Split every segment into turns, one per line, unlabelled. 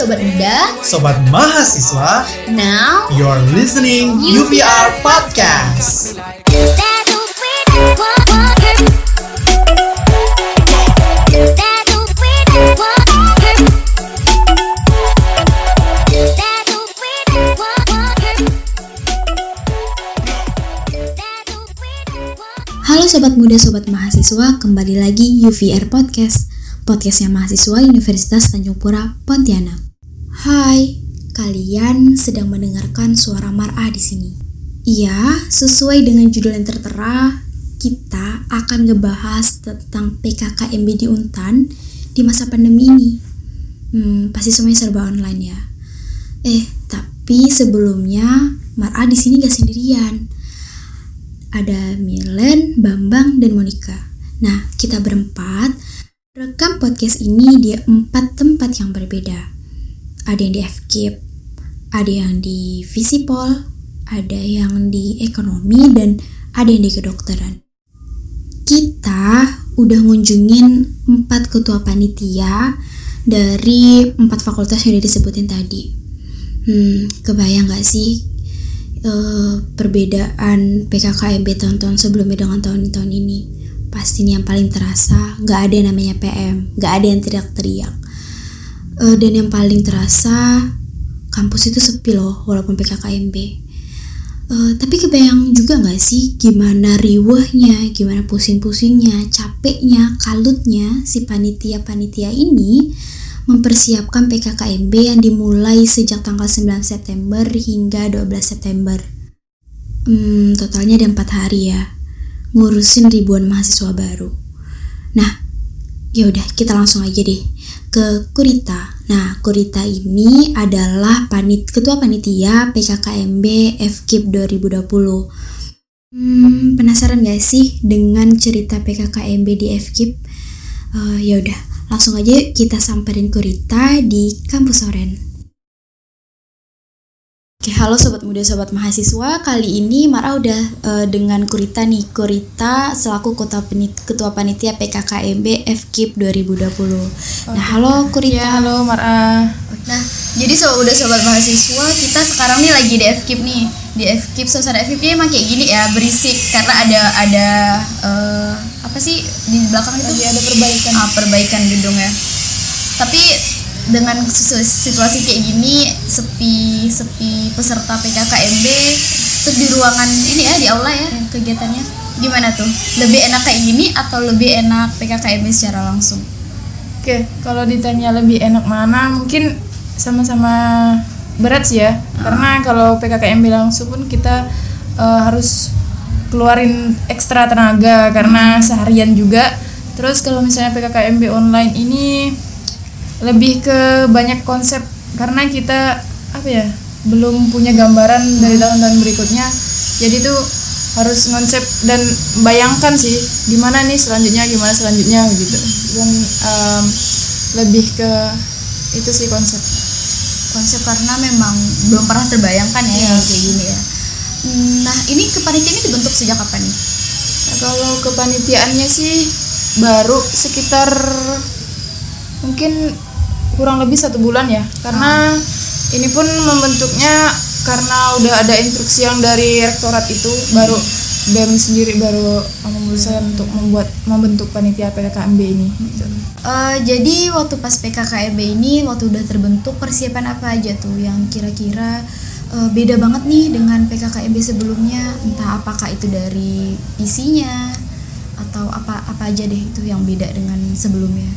Sobat Muda.
Sobat Mahasiswa,
Now,
you're listening UVR Podcast.
Halo Sobat Muda, Sobat Mahasiswa, kembali lagi UVR Podcast, podcastnya mahasiswa Universitas Tanjung Pura, Pontianak. Hai, kalian sedang mendengarkan suara Mar'ah di sini. Iya, sesuai dengan judul yang tertera, kita akan ngebahas tentang PKKMB di Untan di masa pandemi ini. Hmm, pasti semuanya serba online ya. Eh, tapi sebelumnya Mar'ah di sini gak sendirian ada Milen, Bambang, dan Monica. Nah, kita berempat rekam podcast ini di empat tempat yang berbeda. Ada yang di FKIP, ada yang di Visipol, ada yang di ekonomi, dan ada yang di kedokteran. Kita udah ngunjungin empat ketua panitia dari empat fakultas yang udah disebutin tadi. Hmm, kebayang gak sih uh, perbedaan PKKMB tahun-tahun sebelumnya dengan tahun-tahun ini pasti ini yang paling terasa nggak ada yang namanya PM nggak ada yang teriak-teriak uh, dan yang paling terasa kampus itu sepi loh walaupun PKKMB uh, tapi kebayang juga nggak sih gimana riwahnya gimana pusing-pusingnya capeknya kalutnya si panitia-panitia ini mempersiapkan PKKMB yang dimulai sejak tanggal 9 September hingga 12 September. Hmm, totalnya ada 4 hari ya, ngurusin ribuan mahasiswa baru. Nah, ya udah kita langsung aja deh ke Kurita. Nah, Kurita ini adalah panit ketua panitia PKKMB FKIP 2020. Hmm, penasaran gak sih dengan cerita PKKMB di FKIP? Uh, ya udah, Langsung aja kita samperin Kurita di kampus Oren. Oke, halo sobat muda, sobat mahasiswa. Kali ini Mara udah uh, dengan Kurita nih. Kurita selaku kota penit ketua panitia PKKMB FKIP 2020. Oke. Nah, halo Kurita.
Ya, halo Mara.
Nah, jadi so, udah sobat mahasiswa, kita sekarang nih lagi di FKIP nih. Di FKIP suasana FKIP emang kayak gini ya, berisik karena ada ada uh, apa sih di belakang itu?
Lagi ada perbaikan.
Ah, perbaikan gedungnya. Tapi dengan situasi kayak gini sepi sepi peserta PKKMB terus di ruangan ini ya di aula ya kegiatannya. Gimana tuh? Lebih enak kayak gini atau lebih enak PKKMB secara langsung?
Oke kalau ditanya lebih enak mana mungkin sama-sama berat sih ya. Uh. karena kalau PKKMB langsung pun kita uh, harus keluarin ekstra tenaga karena seharian juga. Terus kalau misalnya PKKMB online ini lebih ke banyak konsep karena kita apa ya belum punya gambaran dari tahun-tahun berikutnya. Jadi tuh harus konsep dan bayangkan sih gimana nih selanjutnya gimana selanjutnya gitu. Dan um, lebih ke itu sih konsep.
Konsep karena memang belum pernah terbayangkan ya kayak gini ya. Nah ini kepanitiaannya dibentuk sejak kapan nih?
Kalau kepanitiaannya sih baru sekitar mungkin kurang lebih satu bulan ya. Karena hmm. Ini pun membentuknya karena udah ada instruksi yang dari rektorat itu baru BEM sendiri baru memutuskan untuk membuat membentuk panitia PKKMB ini. Gitu.
Uh, jadi waktu pas PKKMB ini waktu udah terbentuk persiapan apa aja tuh yang kira-kira uh, beda banget nih dengan PKKMB sebelumnya entah apakah itu dari isinya atau apa apa aja deh itu yang beda dengan sebelumnya.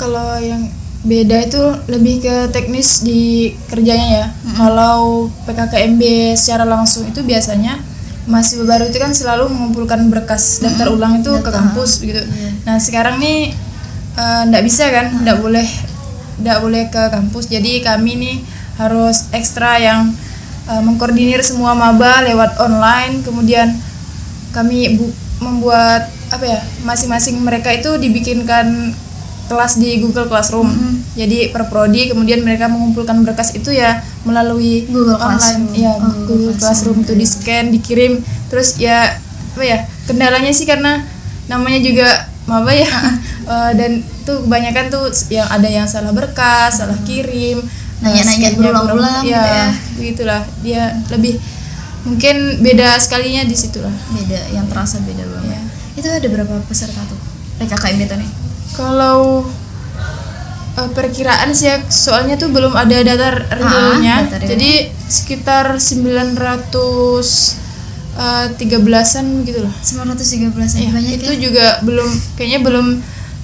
Kalau yang beda itu lebih ke teknis di kerjanya ya. Mm-hmm. Kalau PKKMB secara langsung itu biasanya masih baru itu kan selalu mengumpulkan berkas daftar mm-hmm. ulang itu Data. ke kampus gitu. Yeah. Nah sekarang nih ndak uh, bisa kan, ndak mm-hmm. boleh ndak boleh ke kampus. Jadi kami nih harus ekstra yang uh, mengkoordinir semua maba lewat online. Kemudian kami bu- membuat apa ya masing-masing mereka itu dibikinkan kelas di Google Classroom. Mm -hmm. Jadi per prodi kemudian mereka mengumpulkan berkas itu ya melalui
Google
online
Classroom.
ya oh, Google, Google Classroom itu di scan, dikirim. Terus ya apa ya? Kendalanya sih karena namanya juga maba ya Eh, dan tuh kebanyakan tuh yang ada yang salah berkas salah kirim
Nanya-nanya
scan-nya
berulang-ulang
belum-
gitu ya.
begitulah dia lebih mungkin beda sekalinya di situ lah
beda yang terasa beda banget
Iya.
itu ada berapa peserta tuh PKKMB tuh nih
kalau eh, perkiraan sih ya, soalnya tuh belum ada data realnya.
Real.
jadi sekitar 900 eh, 13-an gitu lah
913
Iya,
banyak
itu
ya?
juga belum kayaknya belum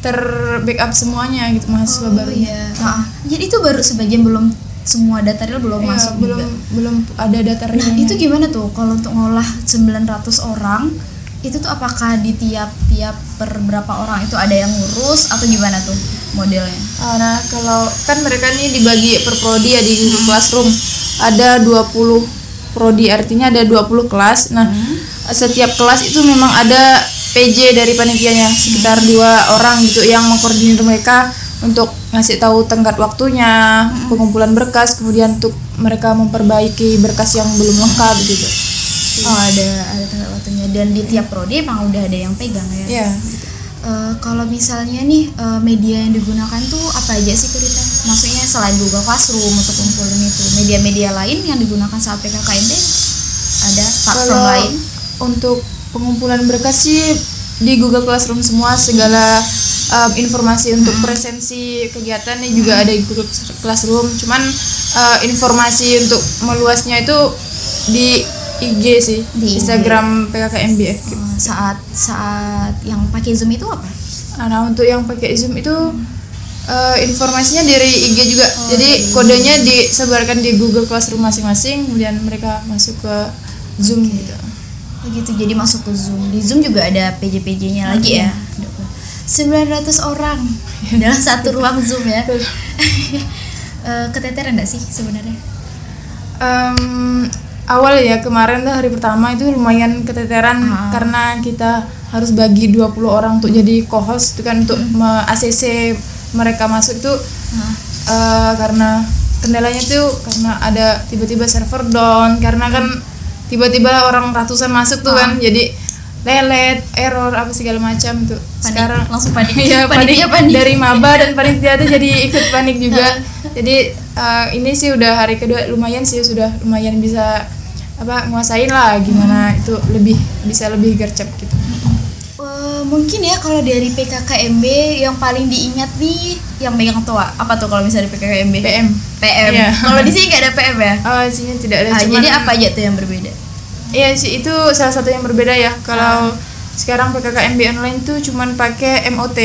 ter backup semuanya gitu mahasiswa
oh,
baru
iya. Ah, jadi itu baru sebagian belum semua data real belum
Iya,
masuk
belum
juga?
belum ada data
nah
realnya.
itu gimana tuh kalau untuk ngolah 900 orang itu tuh apakah di tiap-tiap per berapa orang itu ada yang ngurus atau gimana tuh modelnya?
Ah, nah kalau kan mereka nih dibagi per prodi ya di Google Classroom ada 20 prodi artinya ada 20 kelas. Nah setiap kelas itu memang ada PJ dari panitianya sekitar dua orang gitu yang mengkoordinir mereka untuk ngasih tahu tenggat waktunya pengumpulan berkas kemudian untuk mereka memperbaiki berkas yang belum lengkap gitu
oh ada ada tenggat waktunya dan di tiap prodi emang udah ada yang pegang ya
ya
Eh, kalau misalnya nih eh, media yang digunakan tuh apa aja sih Kurita? Maksudnya selain Google Classroom untuk kumpulin itu, media-media lain yang digunakan saat PKKMB ada platform
Kalau
lain?
untuk pengumpulan berkas sih di Google Classroom semua segala um, informasi untuk presensi kegiatan ini juga ada di Google Classroom. Cuman uh, informasi untuk meluasnya itu di IG sih,
Di IG.
Instagram PKKMBF.
Eh, saat saat yang pakai Zoom itu apa?
Nah, untuk yang pakai Zoom itu uh, informasinya dari IG juga. Jadi kodenya disebarkan di Google Classroom masing-masing, kemudian mereka masuk ke Zoom gitu.
Begitu jadi masuk ke Zoom. Di Zoom juga ada PJ-PJ-nya lagi ya. 900 orang dalam satu ruang Zoom ya. Eh, keteteran enggak sih sebenarnya?
Em, awal ya kemarin tuh hari pertama itu lumayan keteteran karena kita harus bagi 20 orang untuk jadi co-host itu kan untuk me- ACC mereka masuk itu eh, karena kendalanya tuh karena ada tiba-tiba server down karena kan tiba-tiba orang ratusan masuk tuh kan jadi lelet error apa segala macam tuh sekarang
langsung panik.
Iya,
Paniknya
panik,
panik.
dari maba dan panitia tuh jadi ikut panik juga. Jadi eh, ini sih udah hari kedua lumayan sih sudah lumayan bisa apa nguasain lah gimana itu lebih bisa lebih gercep gitu.
Eh, mungkin ya kalau dari PKKMB yang paling diingat nih yang megang tua apa tuh kalau misalnya di PKKMB
PM.
PM
Iya.
kalau di sini nggak ada PM ya
Oh, sini tidak ada
Ah,
cuman
jadi apa aja tuh yang berbeda
Iya sih itu salah satu yang berbeda ya. Kalau sekarang PKKMB online tuh cuman pakai MOT.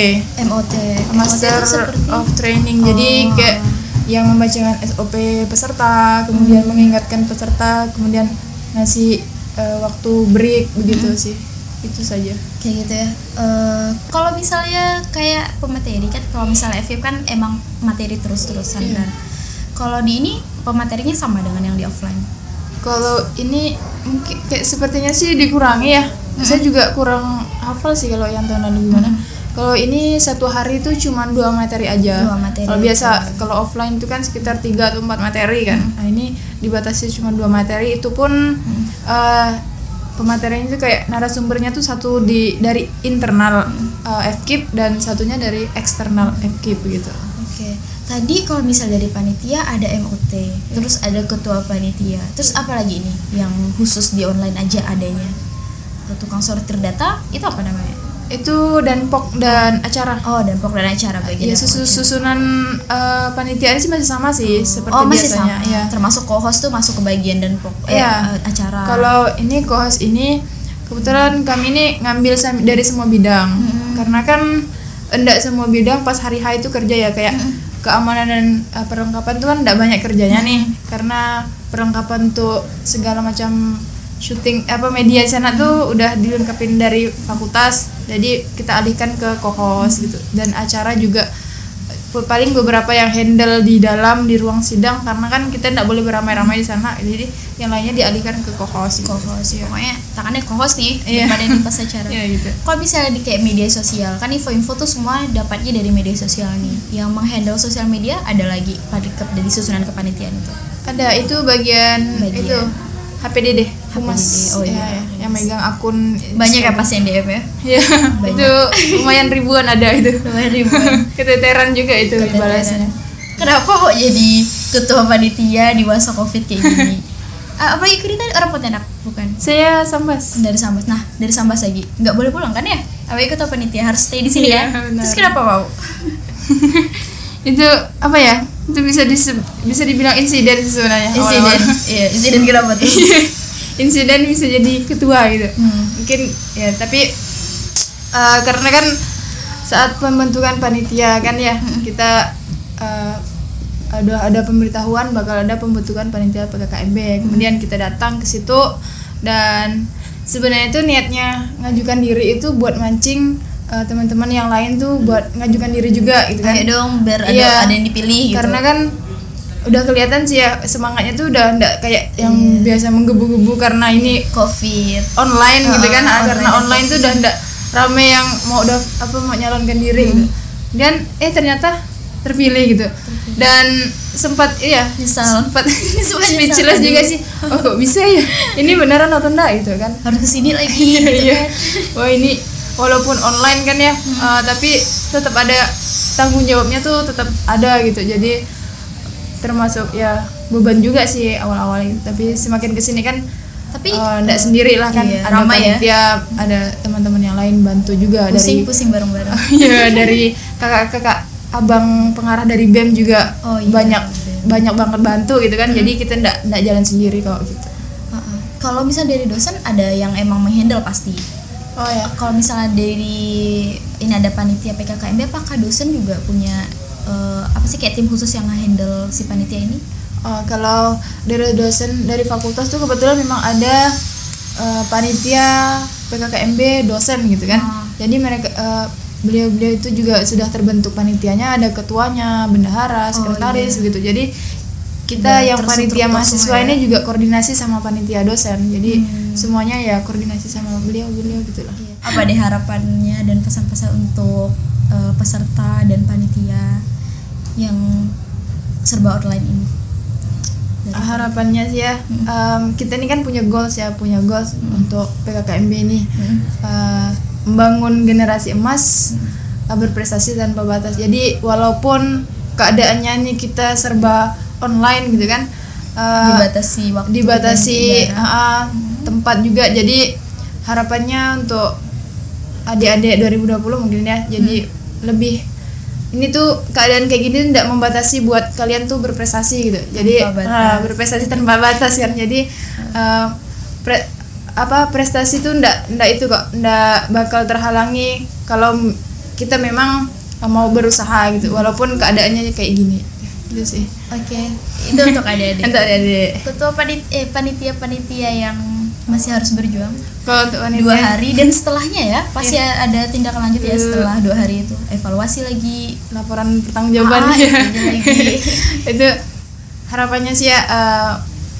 MOT
Master
seperti
of Training. Jadi
Oh.
kayak yang membacakan SOP peserta, kemudian mengingatkan peserta, kemudian ngasih eh, waktu break begitu sih. Itu saja.
kayak gitu ya Eh, kalau misalnya kayak pemateri kan kalau misalnya FIP kan emang materi terus-terusan
Iya.
kan kalau di ini pematerinya sama dengan yang di offline
Kalau ini mungkin kayak sepertinya sih dikurangi ya. Saya juga kurang hafal sih kalau yang tahun lalu gimana. Kalau ini satu hari itu cuma dua materi aja.
Dua materi
Kalau biasa kalau offline itu kan sekitar tiga atau empat materi kan. Nah ini dibatasi cuma dua materi itu pun eh, pematerinya itu kayak narasumbernya tuh satu di dari internal eh, FKIP dan satunya dari eksternal FKIP gitu.
Oke, tadi kalau misal dari panitia ada MOT, terus ada ketua panitia, terus apa lagi ini yang khusus di online aja adanya? Tukang sortir data itu apa namanya?
Itu dan POK dan acara.
Oh, dan pokok dan acara bagian.
Iya susu susunan eh, panitia sih masih sama sih seperti
Oh, masih
biasanya.
sama.
Iya.
Termasuk co-host tuh masuk ke bagian dan pok eh,
Iya.
eh, acara.
Kalau ini kohos ini kebetulan kami ini ngambil dari semua bidang karena kan enggak semua bidang pas hari H itu kerja ya kayak keamanan dan eh, perlengkapan tuh kan enggak banyak kerjanya nih karena perlengkapan tuh segala macam syuting apa media di sana tuh udah dilengkapin dari fakultas jadi kita alihkan ke kohos gitu dan acara juga eh, paling beberapa yang handle di dalam di ruang sidang karena kan kita tidak boleh beramai-ramai di sana jadi yang lainnya dialihkan ke kohos gitu.
co-host, pokoknya tangannya co-host nih
Iya.
daripada ini pas acara.
Iya gitu.
Kalau misalnya di kayak media sosial, kan info-info tuh semua dapatnya dari media sosial nih. Yang menghandle sosial media ada lagi pada dari susunan kepanitiaan itu.
Ada itu bagian,
Bagian.
itu HPDD. Humas
Oh
ya,
iya.
ya, yang megang akun
Banyak ya pas yang DM ya.
ya itu lumayan ribuan ada itu
Lumayan ribuan.
keteteran juga itu balasnya
Kenapa kok jadi ketua panitia di masa covid kayak gini? Ah, apa ikut tadi orang Pontianak bukan?
saya sambas
Dari Sambas. Nah, dari Sambas lagi. Nggak boleh pulang kan ya? Apa ikut ketua panitia harus stay di sini
Iya,
ya?
benar.
Terus kenapa mau?
itu apa ya itu bisa bisa dibilang insiden sebenarnya
Insiden. Iya, insiden kenapa tuh?
Insiden bisa jadi ketua gitu
Hmm.
mungkin ya tapi eh, karena kan saat pembentukan panitia kan ya kita eh, ada ada pemberitahuan bakal ada pembentukan panitia PKKMB kemudian kita datang ke situ dan sebenarnya itu niatnya ngajukan diri itu buat mancing eh, teman-teman yang lain tuh buat ngajukan diri juga gitu kan
Ayo dong biar ada
Iya.
ada yang dipilih gitu.
karena kan udah kelihatan sih ya semangatnya tuh udah ndak kayak yang
Iya.
biasa menggebu-gebu karena ini
covid.
online gitu kan
Ah,
Ah, karena
online.
online tuh udah ndak rame yang mau udah apa mau nyalonkan diri gitu dan eh ternyata terpilih gitu dan sempat iya
Misal.
sempat
Sempat
speechless juga sih oh kok bisa ya ini beneran atau enggak gitu kan
Harus ke sini lagi gitu
Iya.
kan.
Wah ini walaupun online kan ya, eh, tapi tetap ada tanggung jawabnya tuh tetap ada gitu. Jadi termasuk ya beban juga sih awal-awal. Tapi semakin ke sini kan
Tapi
eh, nggak sendiri lah kan.
iya,
ada
ramai ya.
panitia, ada teman-teman yang lain bantu juga
pusing
dari
pusing bareng-bareng.
ya dari kakak-kakak abang pengarah dari BEM juga
Oh, iya,
banyak
BEM.
banyak banget bantu gitu kan. Jadi kita ndak ndak jalan sendiri kok gitu.
Kalau misal dari dosen ada yang emang menghandle pasti.
Oh ya.
Kalau misalnya dari ini ada panitia PKKMB, apakah dosen juga punya eh, apa sih kayak tim khusus yang handle si panitia ini?
Oh, kalau dari dosen dari fakultas tuh kebetulan memang ada eh, panitia PKKMB dosen gitu kan.
Ah.
Jadi mereka eh, beliau-beliau itu juga sudah terbentuk panitianya, ada ketuanya, bendahara, sekretaris gitu. Jadi kita
Udah
yang panitia mahasiswa
ya?
ini juga koordinasi sama panitia dosen. Jadi
Hmm.
semuanya ya koordinasi sama beliau-beliau gitu lah.
Apa deh harapannya dan pesan-pesan untuk eh, peserta dan panitia yang serba online ini? Dari-
Harapannya sih ya, em, kita ini kan punya goals ya, punya goals untuk PKKMB ini.
Hmm.
uh, membangun generasi emas uh, berprestasi tanpa batas. Jadi walaupun keadaannya ini kita serba online gitu kan, uh,
dibatasi waktu
dibatasi uh, tempat juga. Jadi harapannya untuk adik-adik 2020 mungkin ya, jadi lebih ini tuh keadaan kayak gini tidak membatasi buat kalian tuh berprestasi gitu. Jadi uh, berprestasi tanpa batas kan. Jadi uh, pre- apa prestasi tuh ndak ndak itu kok ndak bakal terhalangi kalau kita memang mau berusaha gitu walaupun keadaannya kayak gini gitu sih
Oke, itu untuk adik-adik.
untuk adik
Ketua panit eh, panitia-panitia yang masih harus berjuang
kalau untuk wanita
dua hari dan setelahnya ya pasti ada tindakan lanjut ya
Iya.
setelah dua hari itu. Evaluasi lagi.
Laporan pertanggungjawaban
Ah,
ya.
itu lagi.
itu harapannya sih ya uh,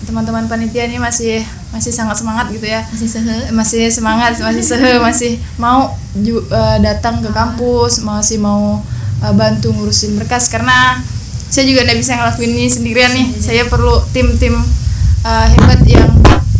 teman-teman panitia ini masih masih sangat semangat gitu ya.
Masih sehe.
Masih semangat masih sehe masih mau ju- eh, datang ke kampus masih mau eh, bantu ngurusin berkas. Karena saya juga nggak bisa ngelakuin ini sendirian nih. Saya perlu tim-tim eh, hebat yang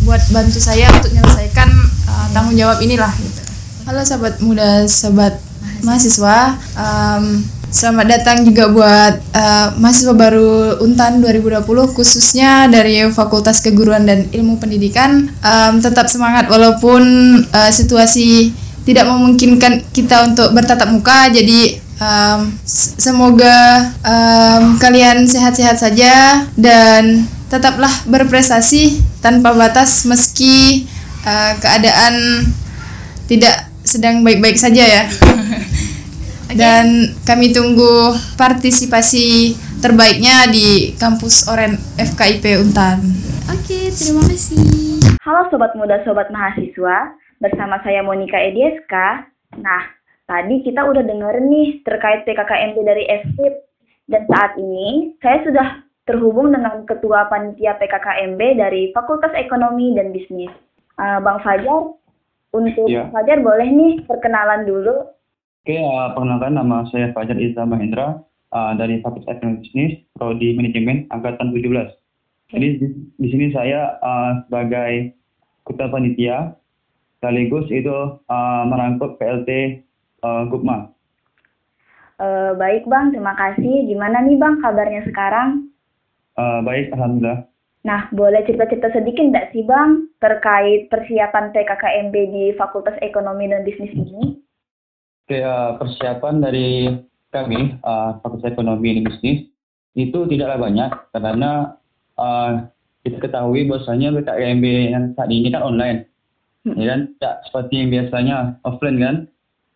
buat bantu saya untuk menyelesaikan eh, tanggung jawab inilah gitu. halo sahabat muda sahabat mahasiswa. em, selamat datang juga buat eh, mahasiswa baru Untan 2020 khususnya dari Fakultas Keguruan dan Ilmu Pendidikan. Em, tetap semangat walaupun eh, situasi tidak memungkinkan kita untuk bertatap muka. Jadi s- semoga em, kalian sehat-sehat saja dan tetaplah berprestasi tanpa batas meski eh, keadaan tidak sedang baik-baik saja ya. Dan kami tunggu partisipasi terbaiknya di kampus Oren FKIP Untan.
oke terima kasih
Halo Sobat Muda Sobat Mahasiswa, bersama saya Monika Edieska. Nah, tadi kita udah denger nih terkait PKKMB dari FKIP. Dan saat ini, saya sudah terhubung dengan Ketua Panitia PKKMB dari Fakultas Ekonomi dan Bisnis. Eh, Bang Fajar, untuk
Iya.
Fajar boleh nih perkenalan dulu.
Oke, uh, perkenalkan nama saya Fajar Iza Mahendra uh, dari Fakultas Ekonomi Bisnis, Prodi Manajemen Angkatan 17. Jadi di, di sini saya uh, sebagai ketua panitia, sekaligus itu uh, merangkul PLT uh, Gupma.
Eh, baik Bang, terima kasih. Gimana nih Bang kabarnya sekarang?
Uh, baik, alhamdulillah.
Nah, boleh cerita-cerita sedikit nggak sih Bang terkait persiapan PKKMB di Fakultas Ekonomi dan Bisnis ini?
Oke, uh, persiapan dari kami uh, Fakultas Ekonomi dan Bisnis itu tidaklah banyak karena uh, kita ketahui bahwasanya PKKMB yang saat ini kan online,
Hmm.
ya kan? Tidak seperti yang biasanya offline kan.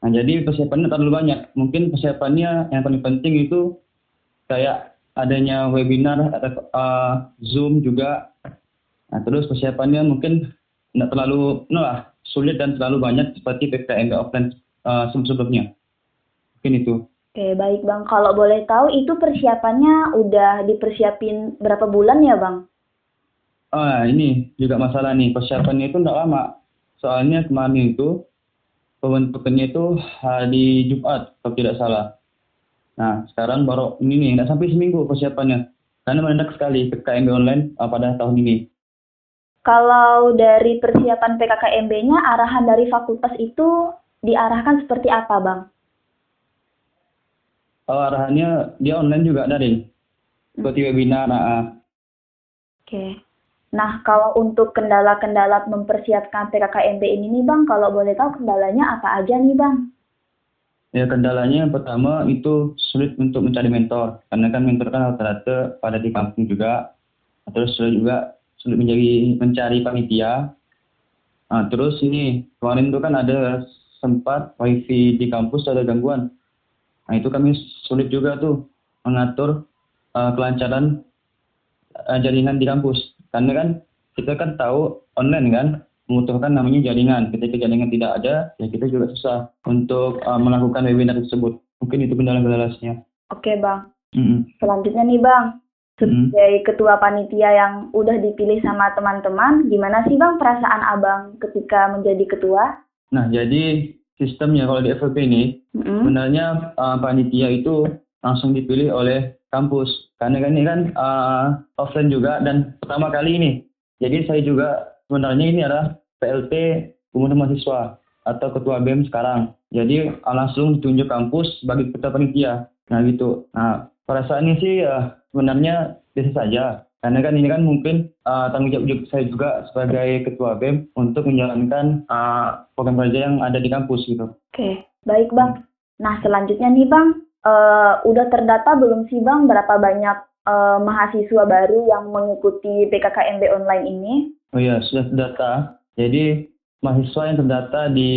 Nah, jadi persiapannya terlalu banyak. Mungkin persiapannya yang paling penting itu kayak adanya webinar atau uh, Zoom juga. Nah, terus persiapannya mungkin tidak terlalu no lah, sulit dan terlalu banyak seperti PKKMB offline uh, sebelumnya. Mungkin itu.
Oke, baik Bang. Kalau boleh tahu itu persiapannya udah dipersiapin berapa bulan ya Bang?
Ah, ini juga masalah nih. Persiapannya itu tidak lama. Soalnya kemarin itu pembentukannya itu hari Jumat kalau tidak salah. Nah, sekarang baru ini nih, tidak sampai seminggu persiapannya. Karena mendadak sekali PKKMB online uh, pada tahun ini.
Kalau dari persiapan PKKMB-nya, arahan dari fakultas itu diarahkan seperti apa Bang?
Oh, arahannya dia online juga daring. Seperti webinar. Nah, ah.
Oke. Nah, kalau untuk kendala-kendala mempersiapkan PKKMB ini nih Bang, kalau boleh tahu kendalanya apa aja nih Bang?
Ya kendalanya yang pertama itu sulit untuk mencari mentor. Karena kan mentor kan rata-rata pada di kampung juga. Terus sulit juga sulit menjadi mencari panitia. Nah, terus ini kemarin itu kan ada sempat wifi di kampus ada gangguan. Nah itu kami sulit juga tuh mengatur uh, kelancaran uh, jaringan di kampus. Karena kan kita kan tahu online kan membutuhkan namanya jaringan. Ketika jaringan tidak ada, ya kita juga susah untuk uh, melakukan webinar tersebut. Mungkin itu kendala-kendalanya.
Oke Bang.
Mm-mm.
Selanjutnya nih Bang, sebagai ketua panitia yang udah dipilih sama teman-teman, gimana sih Bang perasaan Abang ketika menjadi ketua?
Nah, jadi sistemnya kalau di FVP ini,
Mm-mm.
sebenarnya uh, panitia itu langsung dipilih oleh kampus. Karena kan ini kan uh, offline juga dan pertama kali ini. Jadi saya juga sebenarnya ini adalah PLT Pemuda Mahasiswa atau Ketua BEM sekarang. Jadi uh, langsung ditunjuk kampus sebagai ketua panitia. Nah gitu. Nah perasaannya sih uh, sebenarnya biasa saja. Karena kan ini kan mungkin uh, tanggung jawab juga saya juga sebagai ketua BEM untuk menjalankan uh, program kerja yang ada di kampus gitu.
Oke, baik Bang. Nah selanjutnya nih Bang, eh, udah terdata belum sih Bang berapa banyak eh, mahasiswa baru yang mengikuti PKKMB online ini?
Oh iya, sudah terdata. Jadi mahasiswa yang terdata di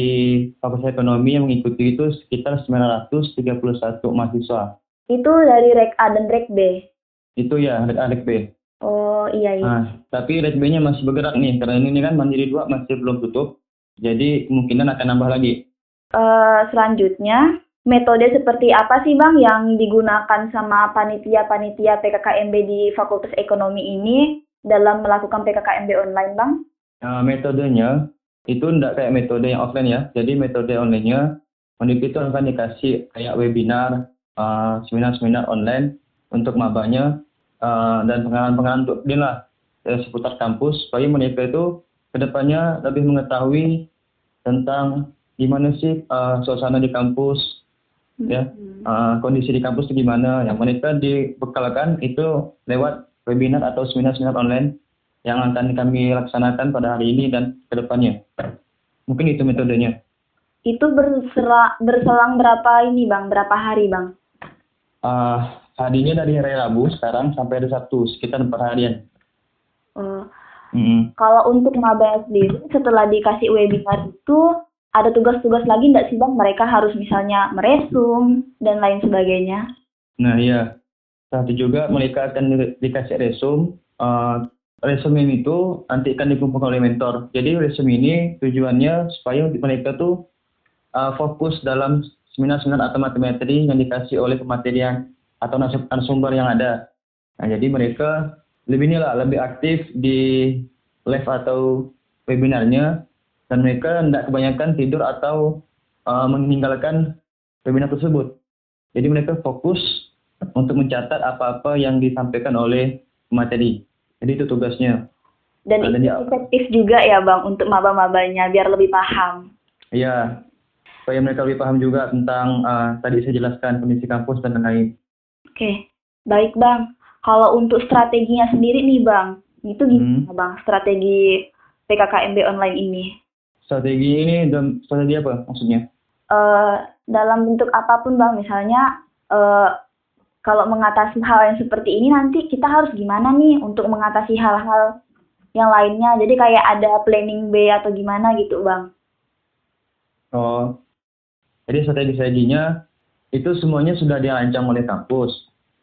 Fakultas Ekonomi yang mengikuti itu sekitar 931 mahasiswa.
Itu dari Rek A dan Rek B.
Itu ya, Rek A, Rek B.
Oh iya iya.
Nah, tapi Rek B-nya masih bergerak nih, karena ini kan Mandiri 2 masih belum tutup. Jadi kemungkinan akan nambah lagi.
Eh, selanjutnya, metode seperti apa sih Bang yang digunakan sama panitia-panitia PKKMB di Fakultas Ekonomi ini dalam melakukan PKKMB online Bang?
Nah, metodenya itu enggak kayak metode yang offline ya. Jadi metode online-nya, Mandiri itu akan dikasih kayak webinar, uh, seminar-seminar online untuk mabanya uh, dan pengalaman-pengalaman untuk dia lah eh, seputar kampus. Supaya mereka itu ke depannya lebih mengetahui tentang gimana sih uh, suasana di kampus ya. Uh, kondisi di kampus itu gimana. Yang mereka dibekalkan itu lewat webinar atau seminar-seminar online yang akan kami laksanakan pada hari ini dan ke depannya mungkin itu metodenya
Itu bersela- berselang berapa ini Bang? Berapa hari Bang?
uh, harinya dari hari Rabu sekarang sampai hari Sabtu sekitar empat harian
Eh,
Mm-mm.
kalau untuk maba sendiri setelah dikasih webinar itu ada tugas-tugas lagi nggak sih Bang? Mereka harus misalnya meresum dan lain sebagainya.
Nah iya, satu juga mereka akan di- dikasih resum. Uh, resum ini tuh nanti akan dikumpulkan oleh mentor. Jadi resum ini tujuannya supaya mereka tuh uh, fokus dalam seminar-seminar atau materi yang dikasih oleh pematerian atau narasum- narasumber yang ada. Nah jadi mereka lebih inilah lebih aktif di live atau webinarnya dan mereka tidak kebanyakan tidur atau uh, meninggalkan webinar tersebut. Jadi mereka fokus untuk mencatat apa-apa yang disampaikan oleh materi. Jadi itu tugasnya.
Dan
Ah, dan
itu
ya-
efektif juga ya Bang untuk maba-mabanya biar lebih paham.
Iya, supaya mereka lebih paham juga tentang uh, tadi saya jelaskan kondisi kampus dan lain-lain.
Oke, baik Bang. Kalau untuk strateginya sendiri nih Bang, itu gimana
Hmm.
Bang strategi PKKMB online ini?
Strategi ini dalam strategi apa maksudnya?
eh dalam bentuk apa pun bang misalnya eh kalau mengatasi hal yang seperti ini nanti kita harus gimana nih untuk mengatasi hal-hal yang lainnya jadi kayak ada planning B atau gimana gitu bang
Oh, jadi strategi-strateginya itu semuanya sudah dirancang oleh kampus.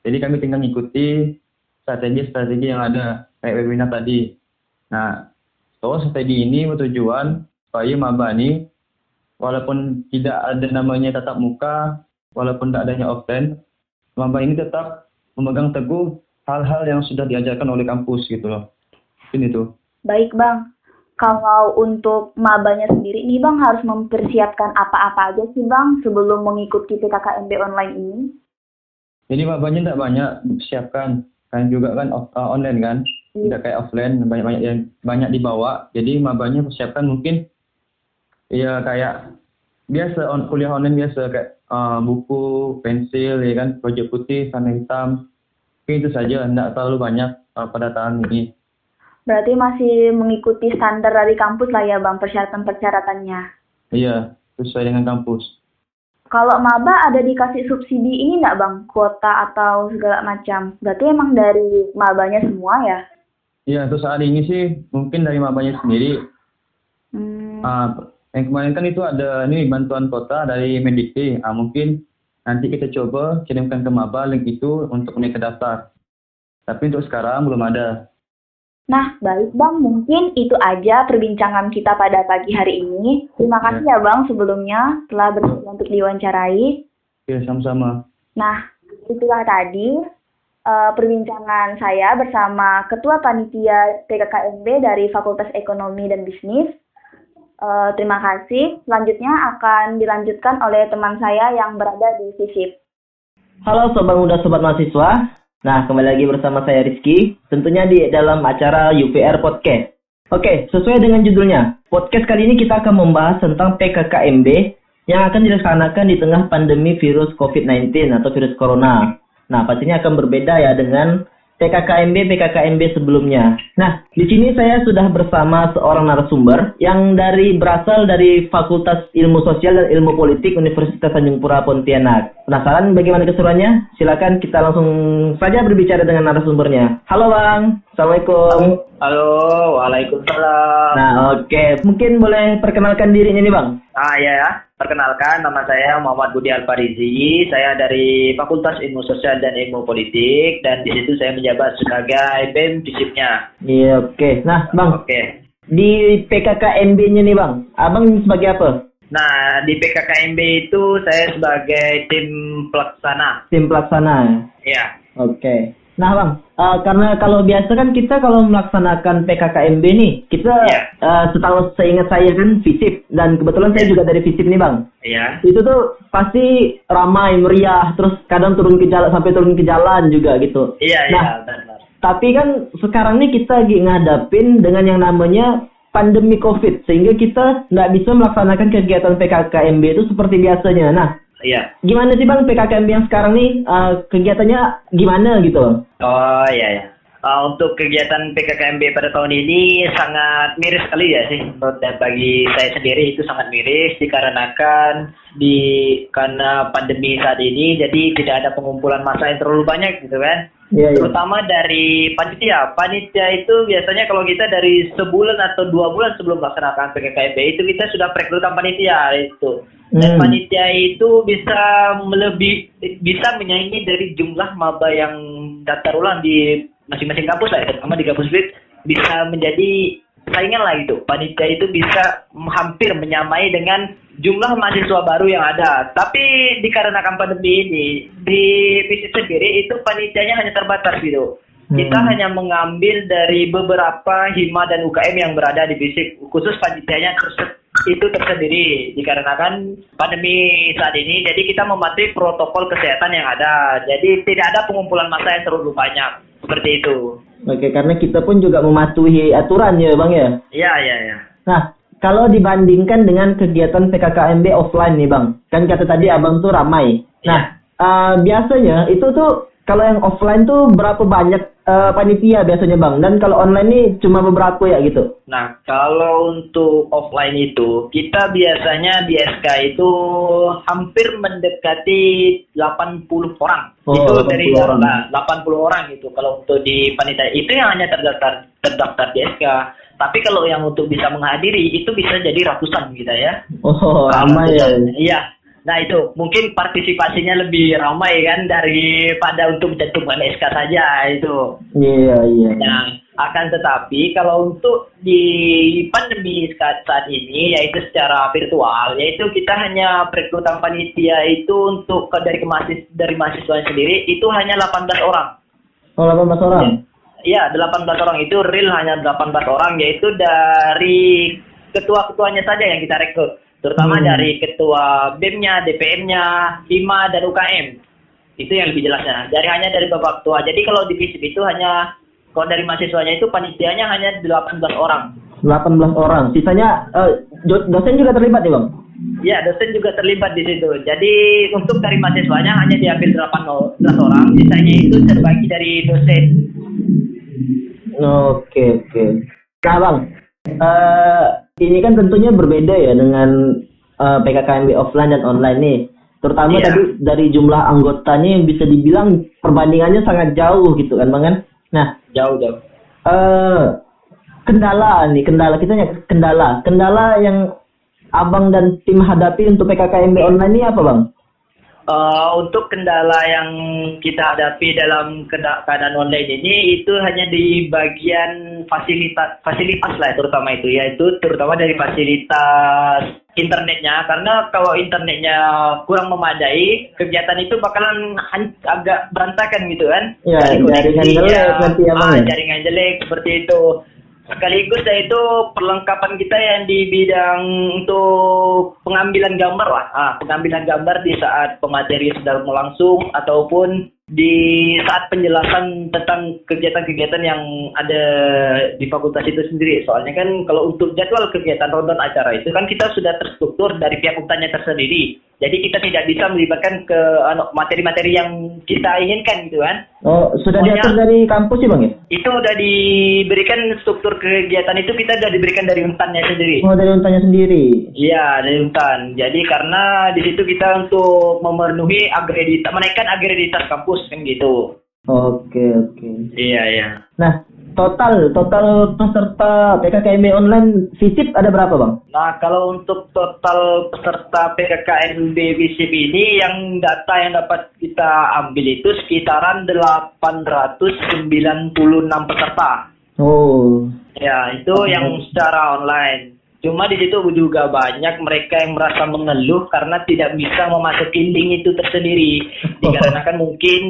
Jadi kami tinggal mengikuti strategi-strategi yang ada kayak webinar tadi. Nah, so strategi ini bertujuan supaya maba ini walaupun tidak ada namanya tatap muka, walaupun tidak adanya offline, maba ini tetap memegang teguh hal-hal yang sudah diajarkan oleh kampus gitu loh. Ini tuh.
baik bang kalau untuk mabanya sendiri nih bang harus mempersiapkan apa-apa aja sih bang sebelum mengikuti PKKMB online ini
Jadi mabanya tidak banyak disiapkan, kan juga kan off- uh, online kan, tidak kayak offline banyak banyak yang banyak dibawa. Jadi mabanya persiapkan mungkin ya kayak biasa on, kuliah online biasa kayak uh, buku, pensil, ya kan, projek putih, warna hitam. Mungkin itu saja, tidak terlalu banyak uh, pada tahun ini.
berarti masih mengikuti standar dari kampus lah ya bang persyaratan-persyaratannya
Iya, sesuai dengan kampus.
Kalau maba ada dikasih subsidi ini nggak bang, kuota atau segala macam? Berarti emang dari mabanya semua ya?
Iya, untuk saat ini sih mungkin dari mabanya sendiri
Hmm,
Ah, yang kemarin kan itu ada ini bantuan kota dari Mendikti. Ah, mungkin nanti kita coba kirimkan ke Maba link itu untuk mereka daftar. Tapi untuk sekarang belum ada.
Nah, baik bang, mungkin itu aja perbincangan kita pada pagi hari ini. Terima kasih ya bang sebelumnya telah bersedia untuk diwawancarai.
Oke, sama-sama.
Nah, itulah tadi eh, perbincangan saya bersama Ketua Panitia PKKMB dari Fakultas Ekonomi dan Bisnis. Eh, terima kasih. Selanjutnya akan dilanjutkan oleh teman saya yang berada di FISIP.
Halo sobat muda sobat mahasiswa. Nah, kembali lagi bersama saya Rizky, tentunya di dalam acara UPR Podcast. Oke, sesuai dengan judulnya, podcast kali ini kita akan membahas tentang PKKMB yang akan dilaksanakan di tengah pandemi virus COVID-19 atau virus corona. Nah, pastinya akan berbeda ya dengan PKKMB PKKMB sebelumnya. Nah, di sini saya sudah bersama seorang narasumber yang dari berasal dari Fakultas Ilmu Sosial dan Ilmu Politik Universitas Tanjung Pura Pontianak. Penasaran bagaimana keseruannya? Silakan kita langsung saja berbicara dengan narasumbernya. Halo Bang, Assalamualaikum.
Halo, waalaikumsalam.
Nah, oke. Mungkin boleh perkenalkan dirinya nih Bang.
Ah ya, ya. Perkenalkan nama saya Muhammad Budi Alfarizi. Saya dari Fakultas Ilmu Sosial dan Ilmu Politik dan di situ saya menjabat sebagai BEM Visipnya.
Iya, oke. Nah, Bang,
Oke.
di PKKMB-nya nih Bang, Abang sebagai apa?
Nah, di PKKMB itu saya sebagai tim pelaksana.
Tim pelaksana.
Ya.
Oke. Nah bang, eh, karena kalau biasa kan kita kalau melaksanakan PKKMB nih, kita
Iya.
eh, setahu seingat saya kan FISIP dan kebetulan saya juga dari FISIP nih bang.
Ya.
Itu tuh pasti ramai meriah, terus kadang turun ke jalan sampai turun ke jalan juga gitu.
Iya,
Nah,
iya, benar.
Tapi kan sekarang nih kita lagi ngadapin dengan yang namanya pandemi COVID, sehingga kita nggak bisa melaksanakan kegiatan PKKMB itu seperti biasanya. Nah,
Iya.
gimana sih bang PKKMB yang sekarang nih eh, kegiatannya gimana gitu?
Oh iya ya. Uh, untuk kegiatan PKKMB pada tahun ini sangat miris sekali ya sih menurut dan bagi saya sendiri itu sangat miris dikarenakan di karena pandemi saat ini jadi tidak ada pengumpulan massa yang terlalu banyak gitu kan
Iya, iya.
terutama dari panitia panitia itu biasanya kalau kita dari sebulan atau dua bulan sebelum melaksanakan PKKMB itu kita sudah perekrutan panitia itu dan
Hmm.
panitia itu bisa melebih bisa menyaingi dari jumlah maba yang daftar ulang di masing-masing kampus lah terutama di kampus FIT bisa menjadi saingan lah gitu panitia itu bisa hampir menyamai dengan jumlah mahasiswa baru yang ada. Tapi dikarenakan pandemi ini di FISIP sendiri itu panitianya hanya terbatas gitu. Kita
Hmm.
hanya mengambil dari beberapa hima dan UKM yang berada di FISIP khusus panitianya itu tersendiri. Dikarenakan pandemi saat ini jadi kita mematuhi protokol kesehatan yang ada. Jadi tidak ada pengumpulan massa yang terlalu banyak seperti itu
Oke, karena kita pun juga mematuhi aturan ya bang ya.
Iya, iya, iya.
Nah, kalau dibandingkan dengan kegiatan PKKMB offline nih bang, kan kata tadi abang tuh ramai. Nah, eh, biasanya itu tuh kalau yang offline tuh berapa banyak eh, panitia biasanya bang? Dan kalau online nih cuma beberapa ya gitu.
Nah, kalau untuk offline itu, kita biasanya di SK itu hampir mendekati 80 orang.
Oh,
itu
80
dari
orang.
nah, 80 orang itu kalau untuk di panitia itu yang hanya terdaftar terdaftar di SK. Tapi kalau yang untuk bisa menghadiri itu bisa jadi ratusan kita ya.
Oh, ramai ya.
Iya. Nah itu mungkin partisipasinya lebih ramai kan daripada untuk mencantumkan SK saja itu.
Iya, iya.
Nah, akan tetapi kalau untuk di pandemi saat ini yaitu secara virtual yaitu kita hanya perekrutan panitia itu untuk ke- dari kemasis dari mahasiswa sendiri itu hanya 18 orang.
Oh, 18 orang.
Iya, 18 orang itu real hanya 18 orang yaitu dari ketua-ketuanya saja yang kita rekrut. Terutama
Hmm.
dari ketua BEM-nya, DPM-nya, HIMA dan UKM. Itu yang lebih jelasnya. Dari hanya dari bapak ketua. Jadi kalau di FISIP itu hanya kalau dari mahasiswanya itu panitianya hanya 18 orang.
18 orang. Sisanya do- dosen juga terlibat ya bang?
Ya, dosen juga terlibat di situ. Jadi untuk dari mahasiswanya hanya diambil 18 orang, sisanya itu terbagi dari dosen.
Oke oke. Nah bang, eh ini kan tentunya berbeda ya dengan eh, PKKMB offline dan online nih. Terutama
Iya.
tadi dari jumlah anggotanya yang bisa dibilang perbandingannya sangat jauh gitu kan bang kan. Nah
Jauh-jauh.
eh kendala nih kendala kita ya kendala kendala yang abang dan tim hadapi untuk PKKMB online ini apa bang?
Eh, untuk kendala yang kita hadapi dalam keadaan online ini itu hanya di bagian fasilitas fasilitas lah terutama itu yaitu terutama dari fasilitas internetnya. Karena kalau internetnya kurang memadai kegiatan itu bakalan agak berantakan gitu kan.
Ya, jaringan jelek nanti ya,
ah,
ya?
jaringan jelek seperti itu sekaligus ya itu perlengkapan kita yang di bidang untuk pengambilan gambar lah. Ah, pengambilan gambar di saat pemateri sedang berlangsung ataupun di saat penjelasan tentang kegiatan-kegiatan yang ada di fakultas itu sendiri soalnya kan kalau untuk jadwal kegiatan rundown acara itu kan kita sudah terstruktur dari pihak fakultasnya tersendiri jadi kita tidak bisa melibatkan ke anu, materi-materi yang kita inginkan gitu kan
Oh sudah
Pokoknya-
diatur dari kampus ya bang ya?
itu udah diberikan struktur kegiatan itu kita udah diberikan dari untannya sendiri.
Oh dari untanya sendiri.
Iya dari untan. Jadi karena di situ kita untuk memenuhi akreditas, menaikkan akreditas kampus kan gitu.
Oke oke.
Iya iya.
Nah, total total peserta PKKMB online visip ada berapa, Bang?
Nah kalau untuk total peserta PKKMB VCP ini yang data yang dapat kita ambil itu sekitaran 896 peserta.
Oh.
Ya, itu yang secara online. Cuma di situ juga banyak mereka yang merasa mengeluh karena tidak bisa memasuki link itu tersendiri. Dikarenakan mungkin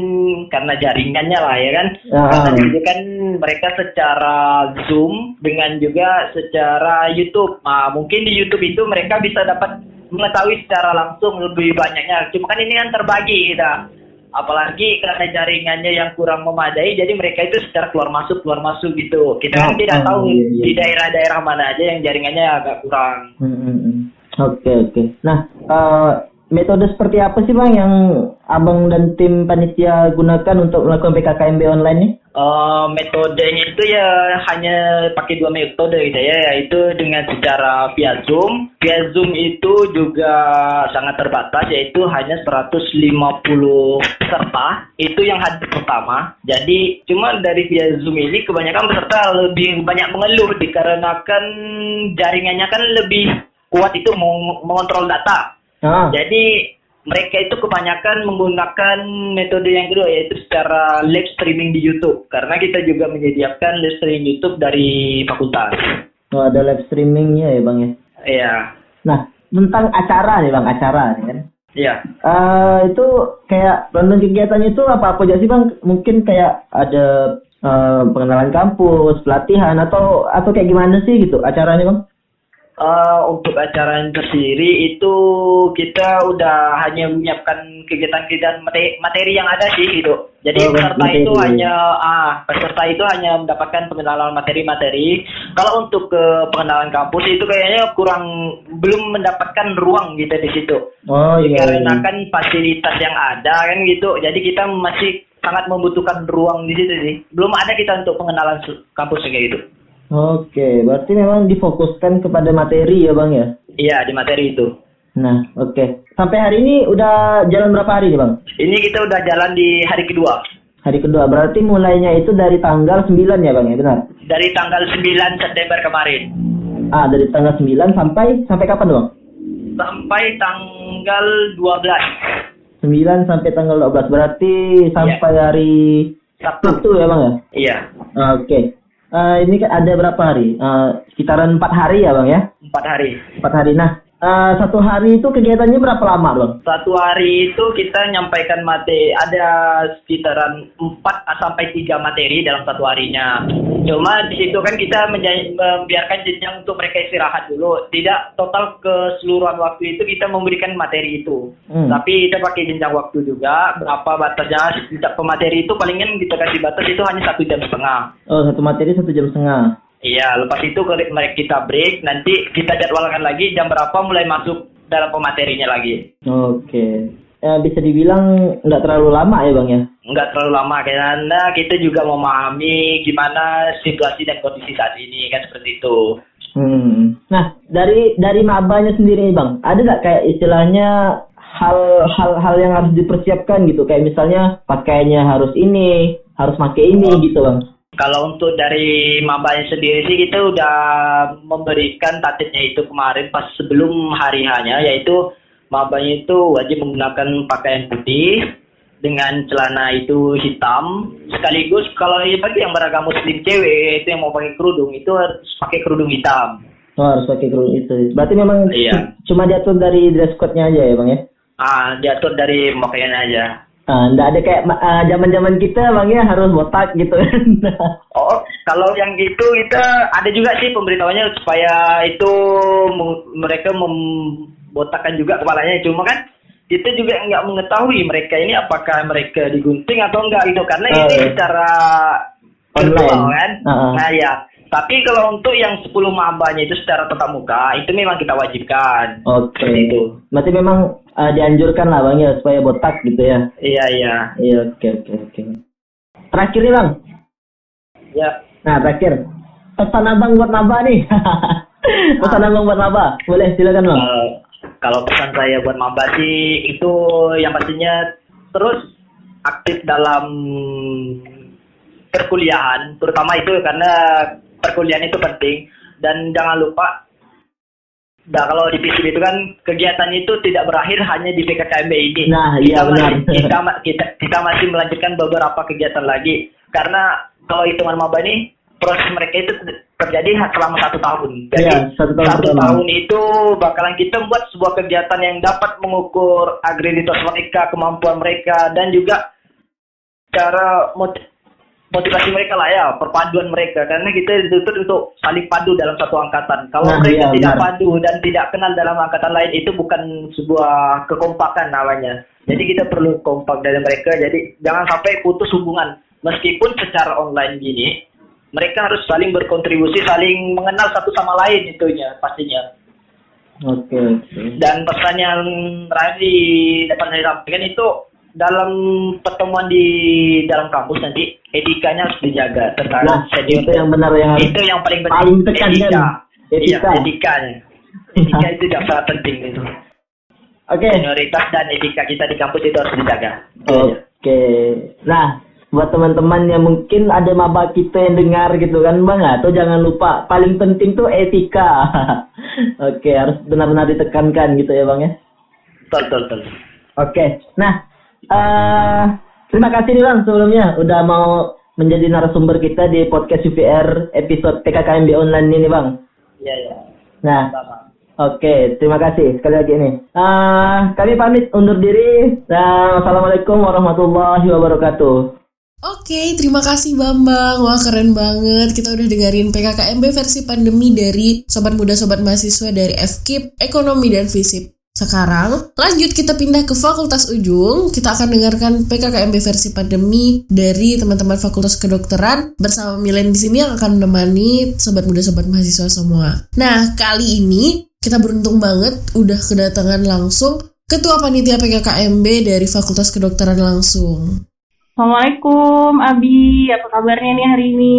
karena jaringannya lah ya kan.
Ya.
Karena di situ kan mereka secara Zoom dengan juga secara YouTube. Nah, mungkin di YouTube itu mereka bisa dapat mengetahui secara langsung lebih banyaknya. Cuma kan ini kan terbagi kita apalagi karena jaringannya yang kurang memadai jadi mereka itu secara keluar masuk keluar masuk gitu kita kan
Oh,
tidak
oh,
tahu
iya, iya.
di daerah-daerah mana aja yang jaringannya agak kurang
Hmm, hmm, hmm. Oke oke. Nah, eh, metode seperti apa sih, Bang yang Abang dan tim panitia gunakan untuk melakukan PKKMB online nih?
Eh, metodenya itu ya hanya pakai dua metode gitu ya yaitu dengan secara via Zoom. Via Zoom itu juga sangat terbatas yaitu hanya 150 peserta. Itu yang hadir pertama. Jadi cuma dari via Zoom ini kebanyakan peserta lebih banyak mengeluh dikarenakan jaringannya kan lebih kuat itu meng- mengontrol data
Ah,
jadi mereka itu kebanyakan menggunakan metode yang kedua yaitu secara live streaming di YouTube karena kita juga menyediakan live streaming YouTube dari fakultas.
oh, ada live streamingnya ya, Bang ya.
Iya,
Nah, tentang acara nih, Bang, acara nih kan.
iya.
Eh itu kayak rundown kegiatannya itu apa apa aja sih bang? Mungkin kayak ada eh, pengenalan kampus, pelatihan atau atau kayak gimana sih gitu acaranya bang?
Eh, untuk acara yang tersendiri itu kita udah hanya menyiapkan kegiatan-kegiatan materi, materi yang ada sih gitu. Jadi
Oh,
peserta
materi.
itu hanya ah peserta itu hanya mendapatkan pengenalan materi-materi. Kalau untuk ke pengenalan kampus itu kayaknya kurang belum mendapatkan ruang gitu di situ.
Oh iya. iya.
Karena kan fasilitas yang ada kan gitu. Jadi kita masih sangat membutuhkan ruang di situ sih. Belum ada kita untuk pengenalan kampus kayak gitu.
Oke, berarti memang difokuskan kepada materi ya bang ya.
Iya di materi itu.
Nah, oke. Sampai hari ini udah jalan berapa hari nih bang?
Ini kita udah jalan di hari kedua.
Hari kedua, berarti mulainya itu dari tanggal 9 ya bang ya, benar?
Dari tanggal 9 September kemarin
Ah, dari tanggal 9 sampai sampai kapan bang?
sampai tanggal 12
9 sampai tanggal 12, berarti sampai hari
Sabtu.
Sabtu ya bang ya?
Iya,
Ah, Oke. Eh, ini kan ada berapa hari? Eh, sekitaran empat hari ya bang ya?
empat hari.
Empat hari. Nah, eh, satu hari itu kegiatannya berapa lama bang?
Satu hari itu kita nyampaikan materi ada sekitaran 4 sampai 3 materi dalam satu harinya. Cuma di situ kan kita membiarkan jenjang untuk mereka istirahat dulu. Tidak total keseluruhan waktu itu kita memberikan materi itu.
Hmm.
Tapi kita pakai jenjang waktu juga. Berapa batasnya? Setiap pemateri itu palingan kita kasih batas itu hanya satu jam setengah.
Oh, satu materi satu jam setengah.
Iya, lepas itu mereka kita break, nanti kita jadwalkan lagi jam berapa mulai masuk dalam pematerinya lagi.
Oke. Eh, bisa dibilang nggak terlalu lama ya bang ya?
Nggak terlalu lama karena kita juga memahami gimana situasi dan kondisi saat ini kan seperti itu.
Hmm. Nah, dari dari mabanya sendiri nih bang, ada nggak kayak istilahnya hal-hal hal yang harus dipersiapkan gitu? Kayak misalnya pakaiannya harus ini, harus pakai ini gitu bang.
Kalau untuk dari mabanya sendiri sih kita udah memberikan tatipnya itu kemarin pas sebelum hari hanya yaitu mabanya itu wajib menggunakan pakaian putih dengan celana itu hitam sekaligus kalau bagi yang beragam muslim cewek itu yang mau pakai kerudung itu harus pakai kerudung hitam.
Oh, harus pakai kerudung itu. Berarti memang
Iya.
cuma diatur dari dress code-nya aja ya bang ya?
Ah diatur dari pakaian aja.
Ah, nggak ada kayak ah, zaman-zaman kita bang ya harus botak gitu.
Oh, kalau yang gitu kita ada juga sih pemberitahuannya supaya itu mereka membotakkan juga kepalanya. Cuma kan kita juga nggak mengetahui mereka ini apakah mereka digunting atau enggak gitu karena
Oh,
ini
iya.
secara virtual kan.
Ah, ah.
Nah ya. Tapi kalau untuk yang 10 mabanya itu secara tatap muka itu memang kita wajibkan.
Oke.
Seperti itu.
Berarti memang ah, dianjurkan lah bang ya supaya botak gitu ya?
Iya iya.
Iya oke oke oke. Terakhir nih bang.
Ya.
Nah terakhir pesan abang buat Naba nih. pesan abang buat Naba. Boleh silakan bang.
Kalau kalau pesan saya buat maba sih itu yang pastinya terus aktif dalam perkuliahan, terutama itu karena perkuliahan itu penting dan jangan lupa Nah, kalau di PCB itu kan kegiatannya itu tidak berakhir hanya di PKKMB ini.
Nah, iya,
kita masih,
benar.
kita, ma- kita, kita masih melanjutkan beberapa kegiatan lagi. Karena kalau hitungan maba ini proses mereka itu terjadi selama satu tahun. Jadi
Iya, satu tahun pertama.
tahun itu bakalan kita buat sebuah kegiatan yang dapat mengukur agreditas mereka, kemampuan mereka, dan juga cara motivasi mereka lah ya, perpaduan mereka. Karena kita dituntut untuk saling padu dalam satu angkatan. Kalau
Nah,
mereka
iya,
tidak
benar.
padu dan tidak kenal dalam angkatan lain, itu bukan sebuah kekompakan namanya. Jadi kita perlu kompak dari mereka. Jadi jangan sampai putus hubungan. Meskipun secara online gini, mereka harus saling berkontribusi, saling mengenal satu sama lain itunya pastinya.
Oke oke.
Dan pesan yang terakhir di dapat saya sampaikan itu dalam pertemuan di dalam kampus nanti etikanya harus dijaga tentang
Nah
senior.
itu yang benar yang
itu yang paling penting.
paling
etika.
Etika.
Iya. Etika itu yang sangat penting itu.
Oke.
Senioritas dan etika kita di kampus itu harus dijaga.
Oke. Nah, buat teman-teman yang mungkin ada maba kita yang dengar gitu kan bang, atau jangan lupa paling penting tuh etika. Oke, harus benar-benar ditekankan gitu ya bang ya.
Betul, betul, betul.
Oke. Nah, eh terima kasih nih bang sebelumnya udah mau menjadi narasumber kita di podcast UPR episode PKKMB online ini bang.
Iya, iya.
Nah. Oke, terima kasih sekali lagi nih. Ah, kami pamit undur diri. Dan wassalamualaikum warahmatullahi wabarakatuh.
Oke, terima kasih Bambang. Wah, keren banget. Kita udah dengerin PKKMB versi pandemi dari sobat muda sobat mahasiswa dari FKIP, Ekonomi dan Fisip. Sekarang, lanjut kita pindah ke Fakultas Ujung. Kita akan dengarkan PKKMB versi pandemi dari teman-teman Fakultas Kedokteran bersama Milen di sini yang akan menemani sobat muda sobat mahasiswa semua. Nah, kali ini kita beruntung banget udah kedatangan langsung Ketua Panitia PKKMB dari Fakultas Kedokteran langsung.
Assalamualaikum Abi, apa kabarnya nih hari ini?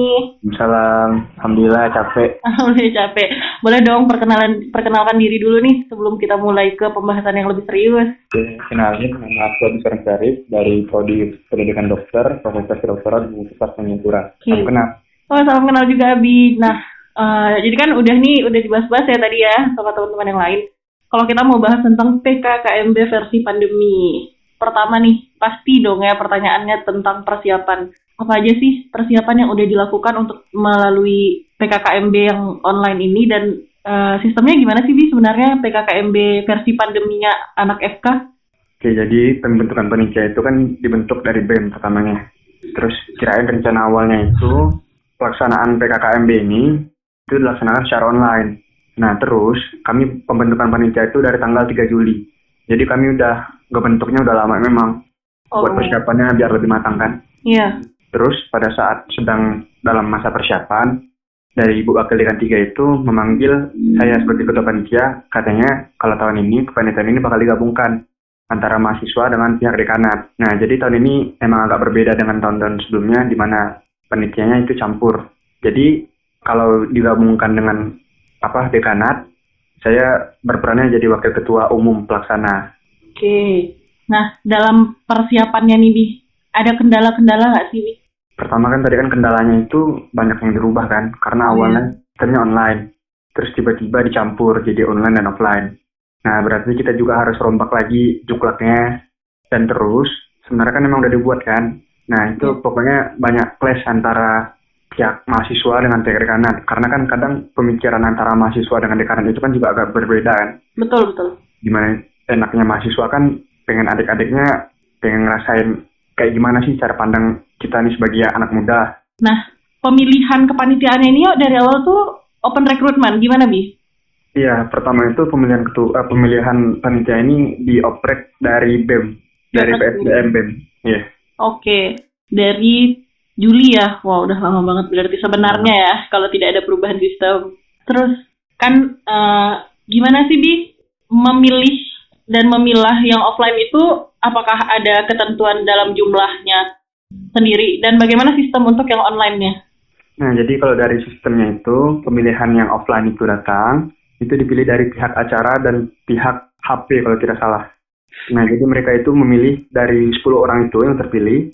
Salam, alhamdulillah capek.
Alhamdulillah capek. Boleh dong perkenalan perkenalkan diri dulu nih sebelum kita mulai ke pembahasan yang lebih serius.
Oke, kenalin nama aku Abi Sarang Syarif dari Prodi Pendidikan Dokter, Fakultas Kedokteran Universitas Tanjung
Oke.
Salam kenal.
Oh salam kenal juga Abi. Nah, eh, jadi kan udah nih udah dibahas-bahas ya tadi ya sama teman-teman yang lain. Kalau kita mau bahas tentang PKKMB versi pandemi, pertama nih pasti dong ya pertanyaannya tentang persiapan. Apa aja sih persiapan yang udah dilakukan untuk melalui PKKMB yang online ini dan eh, sistemnya gimana sih Bi sebenarnya PKKMB versi pandeminya anak FK?
Oke, jadi pembentukan panitia itu kan dibentuk dari BEM pertamanya. Terus kirain rencana awalnya itu pelaksanaan PKKMB ini itu dilaksanakan secara online. Nah, terus kami pembentukan panitia itu dari tanggal 3 Juli. Jadi kami udah bentuknya udah lama memang buat
Oh.
persiapannya biar lebih matang kan.
Iya.
Terus pada saat sedang dalam masa persiapan, dari Ibu Wakil Dekan 3 itu memanggil saya sebagai ketua panitia, katanya kalau tahun ini kepanitiaan ini bakal digabungkan antara mahasiswa dengan pihak dekanat. Nah, jadi tahun ini emang agak berbeda dengan tahun-tahun sebelumnya di mana panitianya itu campur. Jadi kalau digabungkan dengan apa dekanat, saya berperannya jadi wakil ketua umum pelaksana.
Oke. Nah, dalam persiapannya nih Bi, ada kendala-kendala nggak sih Bi?
Pertama kan tadi kan kendalanya itu banyak yang dirubah kan, karena awalnya sistemnya online, terus tiba-tiba dicampur jadi online dan offline. Nah berarti kita juga harus rombak lagi juklaknya, dan terus sebenarnya kan memang udah dibuat kan. Nah itu pokoknya banyak clash antara pihak mahasiswa dengan pihak dekanat, karena kan kadang pemikiran antara mahasiswa dengan dekanat itu kan juga agak berbeda kan.
Betul, betul.
Gimana enaknya mahasiswa kan pengen adik-adiknya pengen ngerasain kayak gimana sih cara pandang kita nih sebagai anak muda
Nah, pemilihan kepanitiaannya ini yuk dari awal tuh open recruitment, gimana Bi?
Iya, pertama itu pemilihan ketua eh, pemilihan panitia ini dioprek dari BEM, dari PSDM BEM. Iya.
Oke, dari Juli ya. Wah, udah lama banget berarti sebenarnya ya kalau tidak ada perubahan sistem. Terus kan eh, gimana sih Bi memilih dan memilah yang offline itu apakah ada ketentuan dalam jumlahnya sendiri dan bagaimana sistem untuk yang online-nya?
Nah, jadi kalau dari sistemnya itu pemilihan yang offline itu datang itu dipilih dari pihak acara dan pihak HP kalau tidak salah. Nah, jadi mereka itu memilih dari 10 orang itu yang terpilih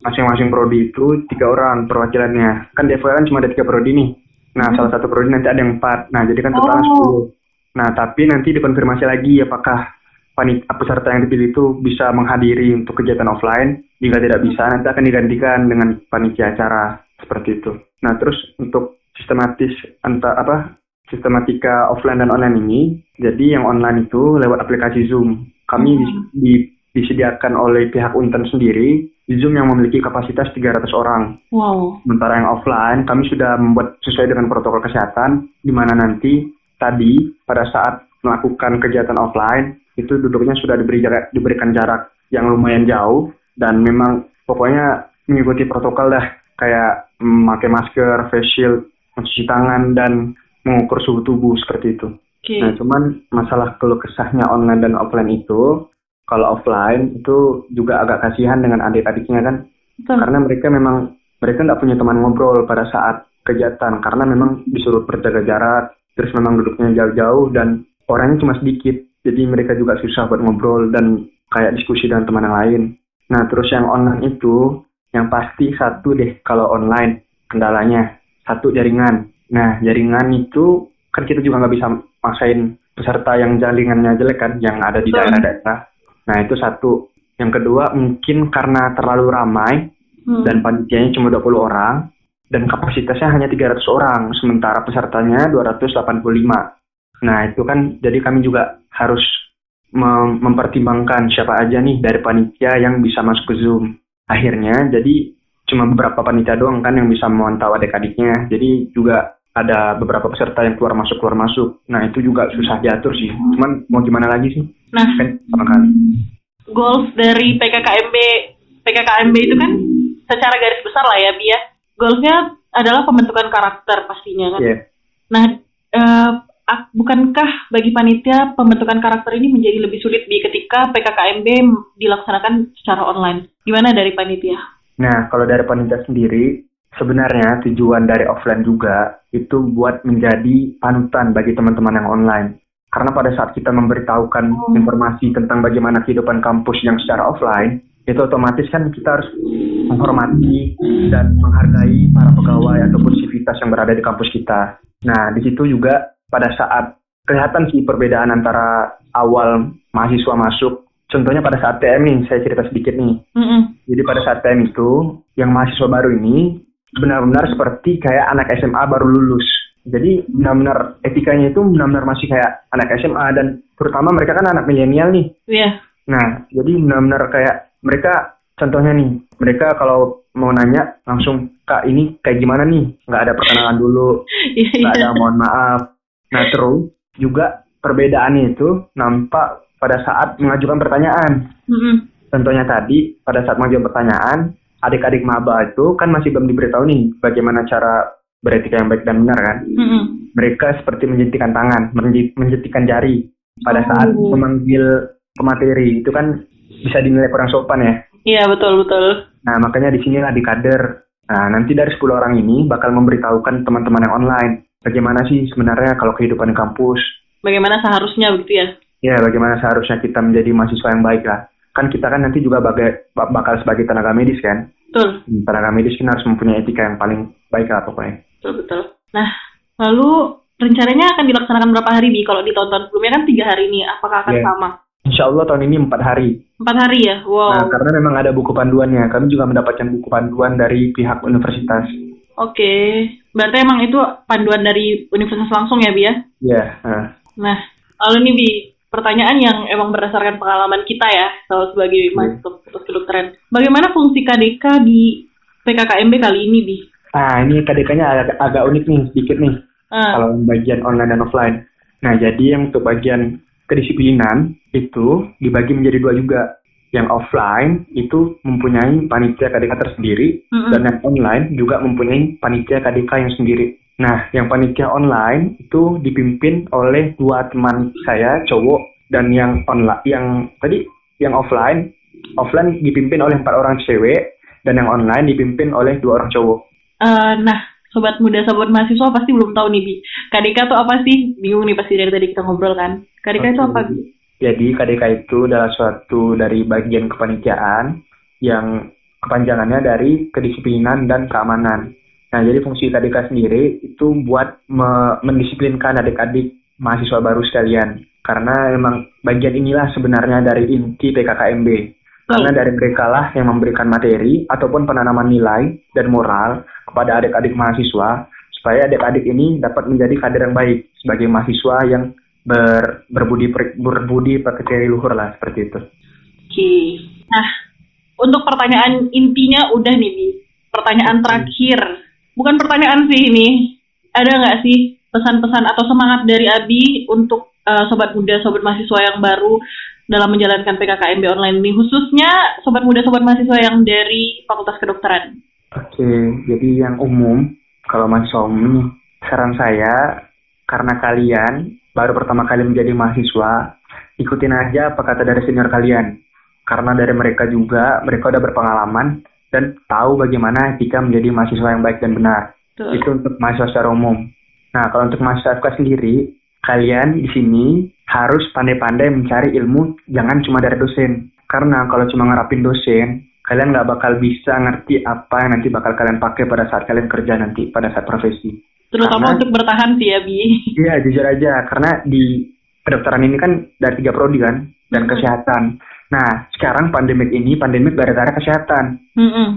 masing-masing prodi itu tiga orang perwakilannya. Kan di kan cuma ada tiga prodi nih. Nah, salah satu prodi nanti ada yang empat. Nah, jadi kan totalnya
Oh.
10. Nah, tapi nanti dikonfirmasi lagi apakah panit peserta yang dipilih itu bisa menghadiri untuk kegiatan offline. Jika tidak bisa, nanti akan digantikan dengan panitia acara seperti itu. Nah, terus untuk sistematis antar apa sistematika offline dan online ini, jadi yang online itu lewat aplikasi Zoom. Kami dis- di- disediakan oleh pihak Unten sendiri Zoom yang memiliki kapasitas 300 orang.
Wow.
Sementara yang offline, kami sudah membuat sesuai dengan protokol kesehatan, di mana nanti tadi pada saat melakukan kegiatan offline, itu duduknya sudah diberi jarak, diberikan jarak yang lumayan jauh, dan memang pokoknya mengikuti protokol dah, kayak memakai masker, face shield, mencuci tangan, dan mengukur suhu tubuh seperti itu.
Oke.
Nah, cuman masalah keluh kesahnya online dan offline itu, kalau offline itu juga agak kasihan dengan adik-adiknya kan,
Betul.
karena mereka memang mereka nggak punya teman ngobrol pada saat kegiatan. Karena memang disuruh berjaga jarak terus memang duduknya jauh-jauh dan orangnya cuma sedikit. Jadi mereka juga susah buat ngobrol dan kayak diskusi dengan teman yang lain. Nah terus yang online itu yang pasti satu deh kalau online kendalanya. Satu jaringan. Nah jaringan itu kan kita juga nggak bisa maksain peserta yang jaringannya jelek kan yang ada di daerah-daerah nah itu satu yang kedua mungkin karena terlalu ramai
Hmm.
dan panitianya cuma 20 orang dan kapasitasnya hanya 300 orang sementara pesertanya 285. Nah, itu kan jadi kami juga harus mem- mempertimbangkan siapa aja nih dari panitia yang bisa masuk ke Zoom. Akhirnya jadi cuma beberapa panitia doang kan yang bisa memantau adik-adiknya. Jadi juga ada beberapa peserta yang keluar masuk keluar masuk. Nah itu juga susah diatur sih. Cuman mau gimana lagi sih?
Nah,
Kan sama kali.
goals dari PKKMB PKKMB itu kan secara garis besar lah ya Bi ya. Goalsnya adalah pembentukan karakter pastinya kan.
Iya.
Nah, ak- bukankah bagi panitia pembentukan karakter ini menjadi lebih sulit Bi ketika PKKMB dilaksanakan secara online? Gimana dari panitia?
Nah, kalau dari panitia sendiri, sebenarnya tujuan dari offline juga itu buat menjadi panutan bagi teman-teman yang online. Karena pada saat kita memberitahukan informasi tentang bagaimana kehidupan kampus yang secara offline, itu otomatis kan kita harus menghormati dan menghargai para pegawai ataupun sivitas yang berada di kampus kita. Nah, di situ juga pada saat kelihatan sih perbedaan antara awal mahasiswa masuk, contohnya pada saat TM nih, saya cerita sedikit nih.
Mm-mm.
Jadi pada saat TM itu, yang mahasiswa baru ini benar-benar seperti kayak anak SMA baru lulus. Jadi benar-benar etikanya itu benar-benar masih kayak anak SMA dan terutama mereka kan anak milenial nih.
Iya.
Nah, jadi benar-benar kayak mereka contohnya nih, mereka kalau mau nanya langsung kak ini kayak gimana nih? Nggak ada perkenalan dulu,
Iya,
nggak
iya.
ada mohon maaf. Nah terus juga perbedaannya itu nampak pada saat mengajukan pertanyaan.
Mm-mm.
Contohnya tadi, pada saat mengajukan pertanyaan, adik-adik maba itu kan masih belum diberitahu nih bagaimana cara beretika yang baik dan benar kan.
Mm-mm.
Mereka seperti menjentikan tangan, menjentikan jari pada
Oh.
saat memanggil pemateri. Itu kan bisa dinilai kurang sopan ya.
Iya, betul, betul.
Nah, makanya di sinilah di kader. Nah, nanti dari 10 orang ini bakal memberitahukan teman-teman yang online. Bagaimana sih sebenarnya kalau kehidupan di kampus?
Bagaimana seharusnya begitu ya?
Ya, bagaimana seharusnya kita menjadi mahasiswa yang baik lah. Kan kita kan nanti juga baga- bak- bakal sebagai tenaga medis kan.
Betul,
Tenaga medis kan harus mempunyai etika yang paling baik lah pokoknya.
betul, betul. Nah, lalu rencananya akan dilaksanakan berapa hari Bi? Kalau di tahun-tahun sebelumnya kan tiga hari nih, apakah akan
Iya.
sama?
Insya Allah tahun ini empat hari.
Empat hari ya? Wow.
Nah, karena memang ada buku panduannya. Kami juga mendapatkan buku panduan dari pihak universitas.
Oke, berarti emang itu panduan dari universitas langsung ya Bi ya?
Ya, nah.
Nah, lalu nih Bi, pertanyaan yang emang berdasarkan pengalaman kita ya, kalau sebagai mahasiswa fakultas kedokteran. Bagaimana fungsi KDK di PKKMB kali ini Bi?
Nah, ini KDK-nya agak, agak unik nih, sedikit nih.
Ah,
Kalau bagian online dan offline. Nah, jadi yang untuk bagian kedisiplinan itu dibagi menjadi dua juga. Yang offline itu mempunyai panitia KDK tersendiri
Mm-mm.
dan yang online juga mempunyai panitia KDK yang sendiri. Nah, yang panitia online itu dipimpin oleh dua teman saya cowok dan yang online yang tadi yang offline offline dipimpin oleh empat orang cewek dan yang online dipimpin oleh dua orang cowok.
eh, nah, sobat muda, sobat mahasiswa pasti belum tahu nih Bi. KDK itu apa sih? Bingung nih pasti dari tadi kita ngobrol kan. KDK itu apa Bi?
Jadi KDK itu adalah suatu dari bagian kepanitiaan yang kepanjangannya dari kedisiplinan dan keamanan. Nah, jadi fungsi KDK sendiri itu buat me- mendisiplinkan adik-adik mahasiswa baru sekalian. Karena memang bagian inilah sebenarnya dari inti PKKMB. Karena dari mereka lah yang memberikan materi ataupun penanaman nilai dan moral kepada adik-adik mahasiswa supaya adik-adik ini dapat menjadi kader yang baik sebagai mahasiswa yang ber, berbudi berbudi pekerti luhur lah seperti itu.
Oke. Nah, untuk pertanyaan intinya udah nih, Bi. Pertanyaan terakhir. Bukan pertanyaan sih ini. Ada nggak sih pesan-pesan atau semangat dari Abi untuk eh, sobat muda, sobat mahasiswa yang baru dalam menjalankan PKKMB online ini, khususnya sobat muda, sobat mahasiswa yang dari Fakultas Kedokteran?
Oke, jadi yang umum kalau mahasiswa umum saran saya karena kalian baru pertama kali menjadi mahasiswa, ikutin aja apa kata dari senior kalian. Karena dari mereka juga, mereka udah berpengalaman dan tahu bagaimana etika menjadi mahasiswa yang baik dan benar.
Betul.
Itu untuk mahasiswa secara umum. Nah, kalau untuk mahasiswa FK sendiri, kalian di sini harus pandai-pandai mencari ilmu, jangan cuma dari dosen. Karena kalau cuma ngerapin dosen, kalian nggak bakal bisa ngerti apa yang nanti bakal kalian pakai pada saat kalian kerja nanti, pada saat profesi.
Terutama
Karena-
untuk bertahan sih ya, Bi.
Iya, jujur aja. Karena di kedokteran ini kan dari tiga prodi kan, dan kesehatan. Nah, sekarang pandemik ini, pandemik gara-gara kesehatan.
Mm-mm.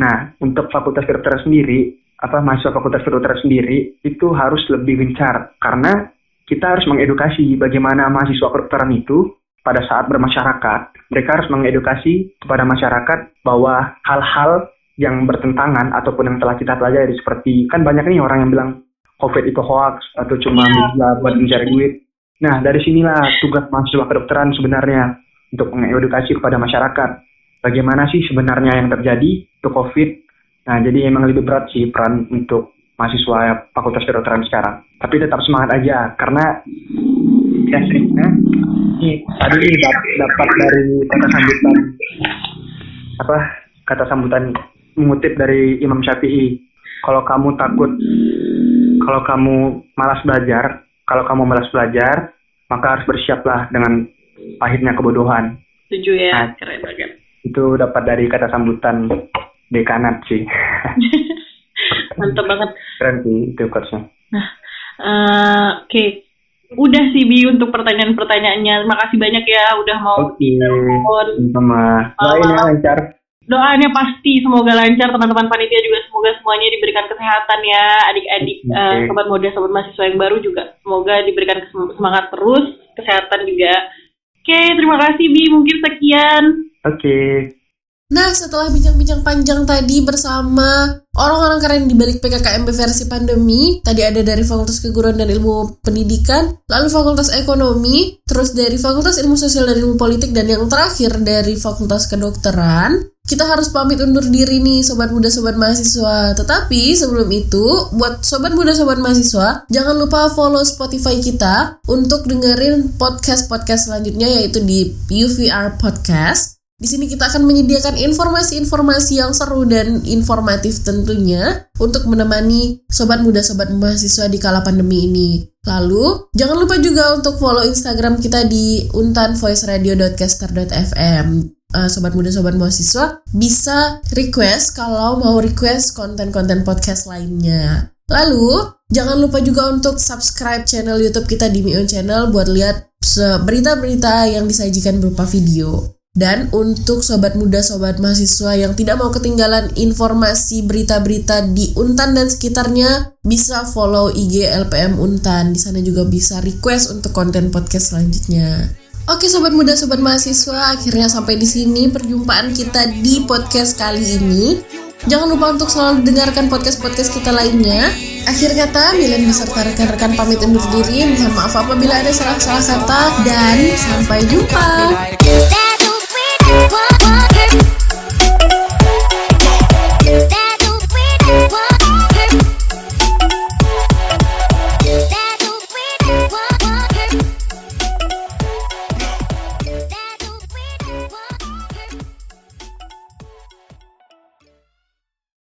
Nah, untuk fakultas kedokteran sendiri, apa mahasiswa fakultas kedokteran sendiri itu harus lebih gencar karena kita harus mengedukasi bagaimana mahasiswa kedokteran itu pada saat bermasyarakat, mereka harus mengedukasi kepada masyarakat bahwa hal-hal yang bertentangan ataupun yang telah kita pelajari seperti kan banyak nih orang yang bilang COVID itu hoax atau cuma media buat mencari duit. Nah dari sinilah tugas mahasiswa kedokteran sebenarnya untuk mengedukasi kepada masyarakat bagaimana sih sebenarnya yang terjadi untuk COVID. Nah jadi emang lebih berat sih peran untuk mahasiswa Fakultas Kedokteran sekarang. Tapi tetap semangat aja karena ya seringnya ini tadi ini dap- dapat dari kata sambutan apa kata sambutan mengutip dari Imam Syafi'i kalau kamu takut kalau kamu malas belajar kalau kamu malas belajar maka harus bersiaplah dengan pahitnya kebodohan
Setuju ya,
Nah.
keren banget.
itu dapat dari kata sambutan dekanat sih
Mantap banget.
keren sih itu quotesnya
Eh, Oke, udah sih Bi untuk pertanyaan-pertanyaannya. Makasih banyak ya udah mau
oke sama doain ya lancar
doanya pasti semoga lancar teman-teman panitia juga semoga semuanya diberikan kesehatan ya adik-adik
Oke.
eh, sobat muda sobat mahasiswa yang baru juga semoga diberikan semangat terus kesehatan juga oke terima kasih Bi. Mungkin sekian.
Oke.
Nah, setelah bincang-bincang panjang tadi bersama orang-orang keren di balik PKKMB versi pandemi, tadi ada dari Fakultas Keguruan dan Ilmu Pendidikan, lalu Fakultas Ekonomi, terus dari Fakultas Ilmu Sosial dan Ilmu Politik, dan yang terakhir dari Fakultas Kedokteran, kita harus pamit undur diri nih sobat muda sobat mahasiswa. Tetapi sebelum itu, buat sobat muda sobat mahasiswa, jangan lupa follow Spotify kita untuk dengerin podcast-podcast selanjutnya yaitu di UVR Podcast. Di sini kita akan menyediakan informasi-informasi yang seru dan informatif tentunya untuk menemani sobat muda sobat mahasiswa di kala pandemi ini. Lalu, jangan lupa juga untuk follow Instagram kita di untanvoiceradio.caster.fm. Eh, sobat muda sobat mahasiswa bisa request kalau mau request konten-konten podcast lainnya. Lalu, jangan lupa juga untuk subscribe channel YouTube kita di Mion Channel buat lihat berita-berita yang disajikan berupa video. Dan untuk sobat muda, sobat mahasiswa yang tidak mau ketinggalan informasi berita-berita di Untan dan sekitarnya, bisa follow IG LPM Untan. Di sana juga bisa request untuk konten podcast selanjutnya. Oke sobat muda, sobat mahasiswa, akhirnya sampai di sini perjumpaan kita di podcast kali ini. Jangan lupa untuk selalu dengarkan podcast-podcast kita lainnya. Akhir kata, Milen beserta rekan-rekan pamit undur diri. Mohon maaf apabila ada salah-salah kata dan sampai jumpa.